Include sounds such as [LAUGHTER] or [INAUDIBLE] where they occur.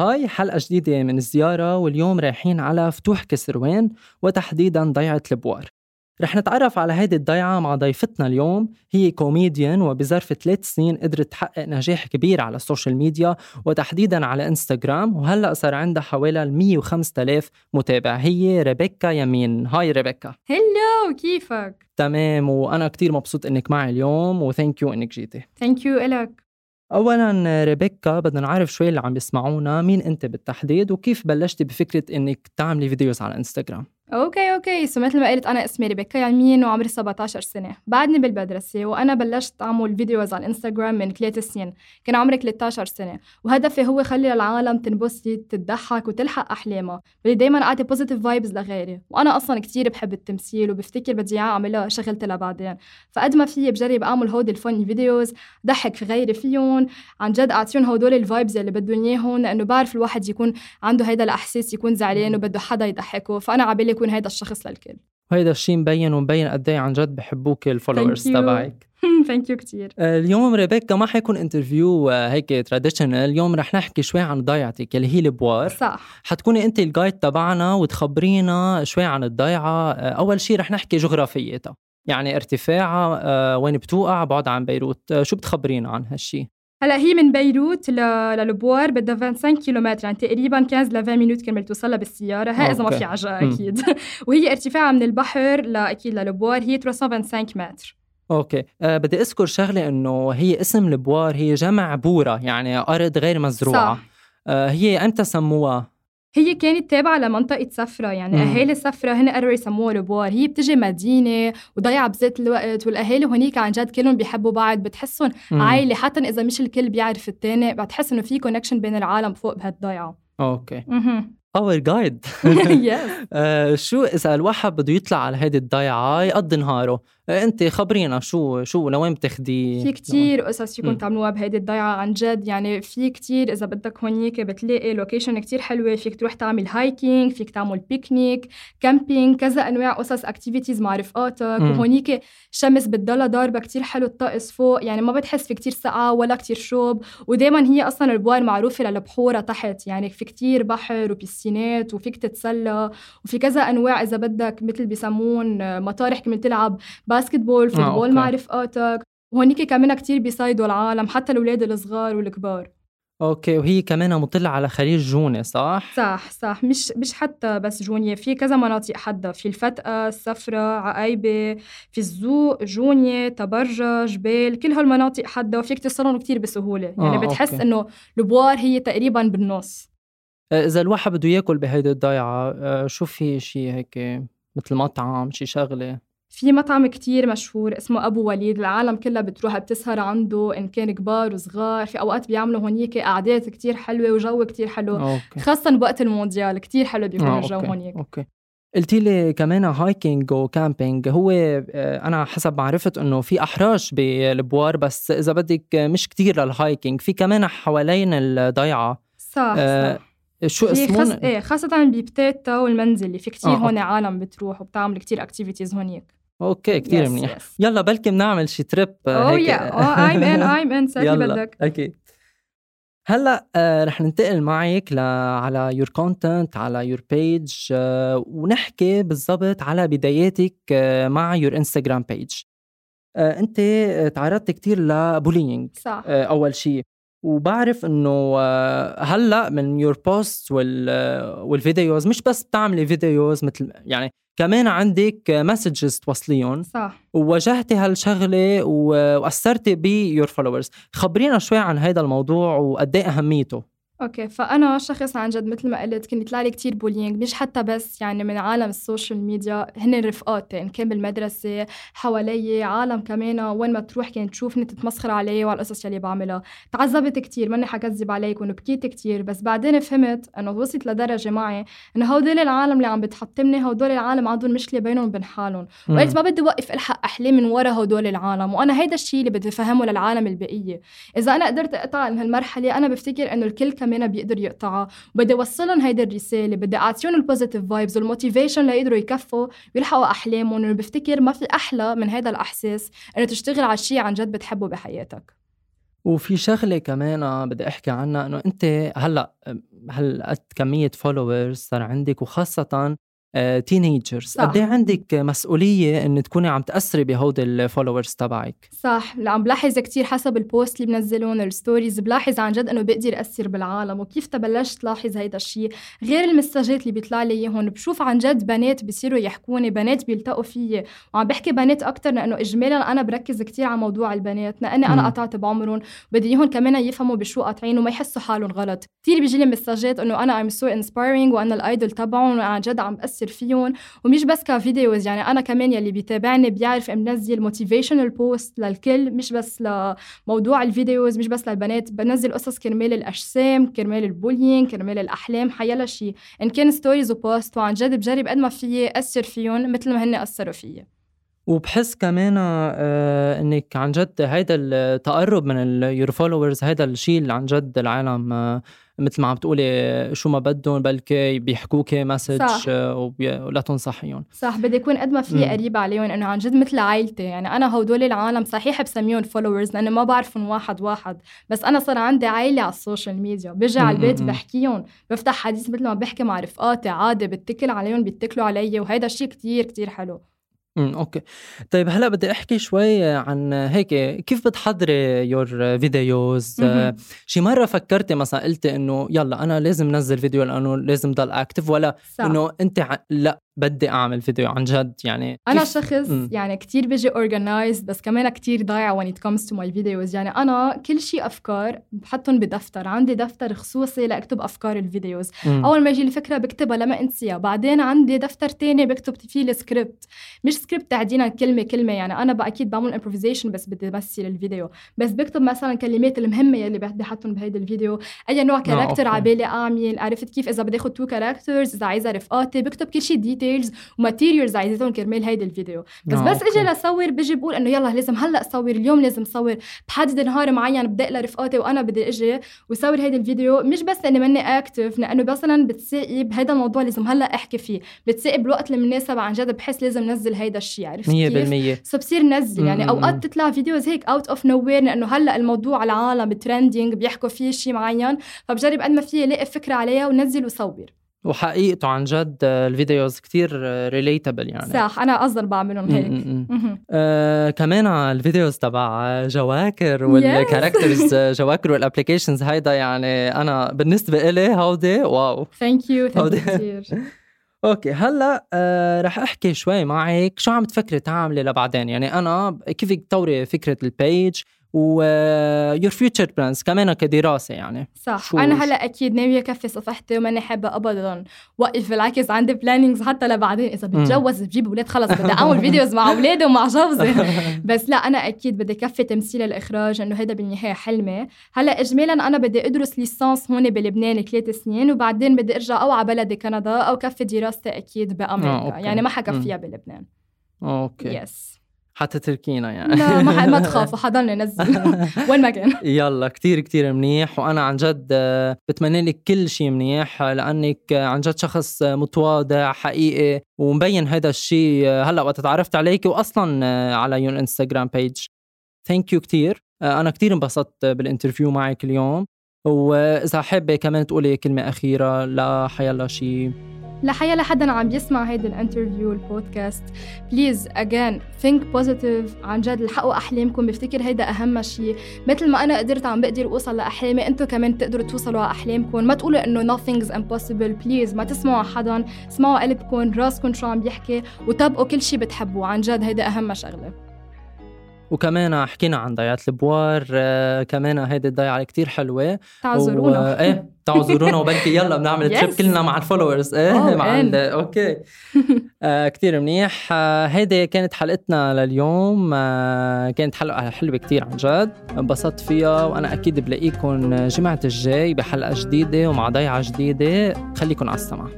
Hi حلقة جديدة من الزيارة واليوم رايحين على فتوح كسروان وتحديدا ضيعة البوار. رح نتعرف على هيدي الضيعة مع ضيفتنا اليوم. هي كوميديان وبظرف ثلاث سنين قدرت تحقق نجاح كبير على ال social media وتحديدا على إنستغرام وهلأ صار عندها حوالي 105 آلاف متابع. هي ريبيكا يمين. Hi ريبيكا. Hello كيفك؟ تمام وأنا كتير مبسوط إنك معي اليوم و thank you إنك جيتي. thank you إلك. اولا ريبيكا بدنا نعرف شوي اللي عم يسمعونا مين أنت بالتحديد وكيف بلشتي بفكرة إنك تعملي videos على إنستغرام؟ okay okay. so مثل ما قلت أنا اسمي ريبيكا يمين وعمري 17 سنة. بعدني بالمدرسة وأنا بلشت أعمل videos على الإنستغرام من ثلاث سنين. كان عمري 13 سنة. وهدفي هو خلي العالم تنبسط تضحك وتلحق أحلامها. بدي دائما أعطي positive vibes لغيري. وأنا أصلا كثير بحب التمثيل وبفتكر بدي اعملها شغلتي لبعدين. فقد ما فيي بجرب أعمل هودي ال funny videos ضحك في غيري فيهم. عن جد أعطيهم هدول ال vibes اللي بدهم إياهم لأنه بعرف الواحد يكون عنده هيدا الإحساس يكون زعلان وبده حدا يضحكه. فأنا عبالي يكون هيدا الشخص للكل. وهيدا الشيء مبين ومبين قد إيه عن جد بحبوك ال followers تبعك. thank you كثير اليوم ريبيكا ما حيكون interview آه، هيك traditional اليوم رح نحكي شوي عن ضيعتك اللي هي البوار. صح. حتكوني أنت ال guide تبعنا وتخبرينا شوي عن الضيعة. آه، أول شيء رح نحكي جغرافيتها. يعني ارتفاعها آه، وين بتوقع؟ بعد عن بيروت. شو بتخبرينا عن هالشيء هلا هي من بيروت للبوار بدها 25 كيلومتر يعني تقريبا 15 ل 20 minutes كرمال توصلها بالسياره هاي إذا ما في عجله أكيد. [LAUGHS] وهي ارتفاعها من البحر لاكيد للبوار هي 325 متر. okay. أه بدي أذكر شغلة إنه هي اسم البوار هي جمع بورة يعني أرض غير مزروعة. صح. أه هي إمتى سموها؟ هي كانت تابعة لمنطقة سفرة يعني مم. أهالي سفرة هن قرروا يسموها البوار هي بتجي مدينة وضيعة بذات الوقت والأهالي هونيك عن جد كلهم بيحبوا بعض بتحسهم عائلة حتى إذا مش الكل بيعرف التاني بتحس إنه في connection بين العالم فوق بهالضيعة. okay. [LAUGHS] [LAUGHS] our guide شو إذا الواحد بده يطلع على هيدي الضيعة يقضي نهاره؟ آه، انت خبرينا شو شو لوين بتاخدي؟ في كتير قصص فيكم تعملوها بهيدي الضيعة عن جد. يعني في كتير إذا بدك هونيك بتلاقي location كتير حلوة. فيك تروح تعمل hiking فيك تعمل picnic camping كذا أنواع قصص activities مع رفقاتك. وهونيك شمس بتضلها ضاربة كتير حلو الطقس فوق. يعني ما بتحس في كتير سقعة ولا كتير شوب ودائما هي أصلا البوار معروفة للبحورة تحت. يعني في كتير بحر وبيسينات وفيك تتسلى. وفي كذا أنواع إذا بدك مثل بيسمون مطارح كمان تلعب. basketball football آه، مع رفقاتك وهونيك كمان كتير بيساعدوا العالم حتى الأولاد الصغار والكبار. okay وهي كمان مطلة على خليج جونة صح؟ صح صح. مش مش حتى بس جونية في كذا مناطق حدا في الفتقا الصفرا العقيبة في الزوق جونية طبرجا جبال كل هالمناطق حدا وفيك توصلهم كتير بسهولة. يعني آه، بتحس okay. إنه البوار هي تقريبا بالنص. آه، إذا الواحد بده ياكل بهيدي الضيعة آه، شو في شي هيك مثل مطعم شي شغلة؟ في مطعم كتير مشهور اسمه أبو وليد العالم كلها بتروح بتسهر عنده إن كان كبار وصغار في أوقات بيعملوا هونيك قعدات كتير حلوة وجو كتير حلو okay. خاصة بوقت المونديال كتير حلو بيكون آه، الجو هونيك okay. قلتي لي كمان hiking و camping هو آه، أنا حسب ما عرفت إنه في احراش بالبوار بس إذا بدك مش كتير لل hiking في كمان حوالين الضيعة صح, آه صح. شو اسمه؟ خاص... إيه خاصة ببتيتا والمنزلي في كتير آه هون عالم بتروح وبتعمل كتير اكتيفيتيز هونيك أوكي كثير yes, منيح. yes. يلا بلكي بنعمل شي تريب أوه يا أوه ايم ان ايم ان ساكي بدك. أكيد. هلأ آه رح ننتقل معك ل... على يور كونتنت على يور بيج آه ونحكي بالضبط على بداياتك آه مع يور انستغرام بيج آه أنت تعرضت كثير لبولينج صح. آه أول شيء وبعرف إنه آه، هلأ من your posts وال videos مش بس بتعملي videos مثل يعني كمان عندك messages توصليهم صح. وواجهتي هالشغلة وأثرتي ب your followers خبرينا شوي عن هذا الموضوع وقد إيه أهميته. okay فأنا شخص عن جد مثل ما قلت كنت يطلع لي كثير bullying مش حتى بس يعني من عالم ال social media هن رفقاتي ان كان بالمدرسة حوالي عالم كمان وين ما تروح كانت تشوفني تتمسخر علي وعلى القصص اللي بعملها. تعذبت كثير ماني حكذب عليكم وبكيت كثير بس بعدين فهمت إنه وصلت لدرجة معي إنه هودول العالم اللي عم بتحطمني هودول العالم عندهم مشكلة بينهم وبين حالهم. وقلت ما بدي اوقف ألحق احلامي من ورا هودول العالم وأنا هيدا الشيء اللي بدي أفهمه للعالم البقية. إذا أنا قدرت أقطع هالمرحلة أنا بفتكر إنه الكل كمان بيقدر يقطعها. وبدي أوصلهم هيدي الرسالة بدي أعطيهم ال positive vibes وال motivation ليقدروا يكفوا ويلحقوا أحلامهم وبفتكر ما في أحلى من هذا الأحساس إنه تشتغل على شيء عن جد بتحبه بحياتك. وفي شغلة كمان بدي أحكي عنها إنه أنت هلأ هالقد كمية followers صار عندك وخاصة teenagers قد إيه عندك مسؤولية إن تكوني عم تأثري بهود ال followers تبعك؟ صح. اللي عم بلاحظ كثير حسب ال posts اللي بنزلهم ال stories بلاحظ عن جد إنه بقدر اثر بالعالم. وكيف تبلشت تلاحظ هيدا الشيء غير المساجات اللي بيطلع لي إياهم. بشوف عن جد بنات بيصيروا يحكوني بنات بيلتقوا فيي. وعم بحكي بنات أكثر لأنه اجمالا أنا بركز كثير على موضوع البنات لأني أنا قطعت بعمرهم. بدي إياهم كمان يفهموا بشو قاطعين وما يحسوا حالهم غلط. كثير بيجي لي مساجات إنه أنا I'm so inspiring وأنا ال idol تبعهم. وعن جد عم بأثر فيهم ومش بس ك videos يعني أنا كمان يلي بيتابعني بيعرف منزل motivational posts للكل مش بس لموضوع ال videos مش بس للبنات بنزل قصص كرمال الأجسام كرمال ال bullying كرمال الأحلام حيلا شيء إن كان stories و posts وعن جد بجرب قد ما فيي اثر فيهم مثل ما هن أثروا فيي وبحس كمان آه إنك عن جد هيدا التقرب من ال your followers هيدا الشيء اللي عن جد العالم آه مثل ما عم تقولي شو ما بدهم بلكي بيحكوكي message ولا تنصحيهم. صح بدي أكون قد ما في قريبه عليهم إنه عن جد مثل عائلتي. يعني أنا هدول العالم صحيح بسميهم followers لأنه ما بعرفهم واحد واحد. بس أنا صار عندي عائلة على ال social media. بيجي على البيت بحكيهم بفتح حديث مثل ما بحكي مع رفقاتي عادي بتكل عليهم بيتكلوا علي وهيدا الشيء كتير كتير حلو. امم okay. طيب هلأ بدي أحكي شوي عن هيك كيف بتحضري your videos شي مرة فكرتي مثلا قلتي إنه يلا أنا لازم نزل فيديو لأنه لازم ضل active ولا إنه أنت لأ بدي أعمل فيديو عن جد يعني أنا شخص م. يعني كتير بيجي organized بس كمان كتير ضايع when it comes to my videos. يعني أنا كل شيء أفكار بحطهم بدفتر عندي دفتر خصوصي لأكتب أفكار ال videos م. أول ما يجي الفكرة بكتبها لما انسيها بعدين عندي دفتر تاني بكتب فيه السكريبت مش سكريبت تعدينا كلمة كلمة. يعني أنا أكيد بعمل improvisation بس بدي امثل الفيديو بس بكتب مثلا الكلمات المهمة يلي بدي احطهم بهيدا الفيديو أي نوع character على بالي أعمل. عرفت كيف إذا بدي اخذ two characters إذا عايزة رفقاتي بكتب كل شيء details و materials عايزتهم كرمال هيدي الفيديو. بس آه بس أجي لصور بيجي بقول إنه يلا لازم هلأ صور اليوم لازم صور. بحدد نهار معين بدي لرفقاتي وأنا بدي إجي وصور هيدي الفيديو. مش بس إني ماني active لأنه مثلا بتساقي بهيدا الموضوع لازم هلأ أحكي فيه. بتساقي بالوقت المناسب عن جد بحس لازم نزل هيدا الشيء عرفت كيف؟ 100% so بصير نزل يعني أوقات تطلع videos هيك out of nowhere لأنه هلأ الموضوع العالم trending بيحكوا فيه شيء معين. فبجرب قد ما في ألاقي فكرة عليها ونزل وصور. وحقيقته عن جد ال videos كتير relatable يعني. صح أنا أصلا بعملهم هيك. آه كمان ال videos تبع جواكر وال characters جواكر وال applications هيدا يعني أنا بالنسبة إلي هودي wow. Thank you thank you كثير okay هلأ آه رح أحكي شوي معك شو عم تفكري تعملي لبعدين؟ يعني أنا كيف تطوري فكرة ال page و your future plans كمان كدراسه يعني. صح. أنا هلأ أكيد ناوية كفي صفحتي وماني حابة ابدا وقف بالعكس عندي plannings حتى لبعدين. إذا بتجوز بجيب أولاد خلص بدي أعمل [LAUGHS] videos مع أولادي ومع جوزي. [LAUGHS] بس لا أنا أكيد بدي كفي تمثيل الإخراج إنه هذا بالنهاية حلمي. هلأ اجمالا أنا بدي أدرس ليسانس هون بلبنان ثلاث سنين وبعدين بدي أرجع أو على بلدي كندا أو كفي دراستي أكيد بأمريكا. آه، يعني ما حكفيها بلبنان. Okay. Yes حتتركينا يعني. لا ما, ما [LAUGHS] تخافوا حضلني نزل [LAUGHS] وين ما كان. يلا كتير كتير منيح وأنا عن جد بتمنى لك كل شيء منيح لأنك عن جد شخص متواضع حقيقي ومبين هذا الشيء هلأ وقت تعرفت عليك واصلا على your Instagram page thank you كتير. أنا كتير انبسطت بال interview معك اليوم. واذا حابه كمان تقولي كلمة أخيرة لا حيلا شيء لحيا لحدا عم بيسمع هيدا ال interview ال podcast please again think positive عن جد الحقوا أحلامكم. بفتكر هيدا أهم شيء مثل ما أنا قدرت عم بقدر أوصل لأحلامي أنتم كمان تقدروا توصلوا على أحلامكم. ما تقولوا إنه nothing's impossible. please ما تسمعوا حدا. اسمعوا قلبكم. راسكم شو عم بيحكي وطبقوا كل شيء بتحبوه. عن جد هيدا أهم شغلة. وكمان حكينا عن ضيعة البوار آه كمان هيدي الضيعة كتير حلوة. تعذرونا. و... إيه تعالوا زورونا وبلكي يلا بنعمل [LAUGHS] trip كلنا مع ال followers إيه مع ال... okay. [LAUGHS] آه كثير منيح. آه هيدي كانت حلقتنا لليوم. آه كانت حلقة حلوة كثير عن جد. انبسطت فيها وأنا أكيد بلاقيكم جمعة الجاي بحلقة جديدة ومع ضيعة جديدة. خليكم على السمع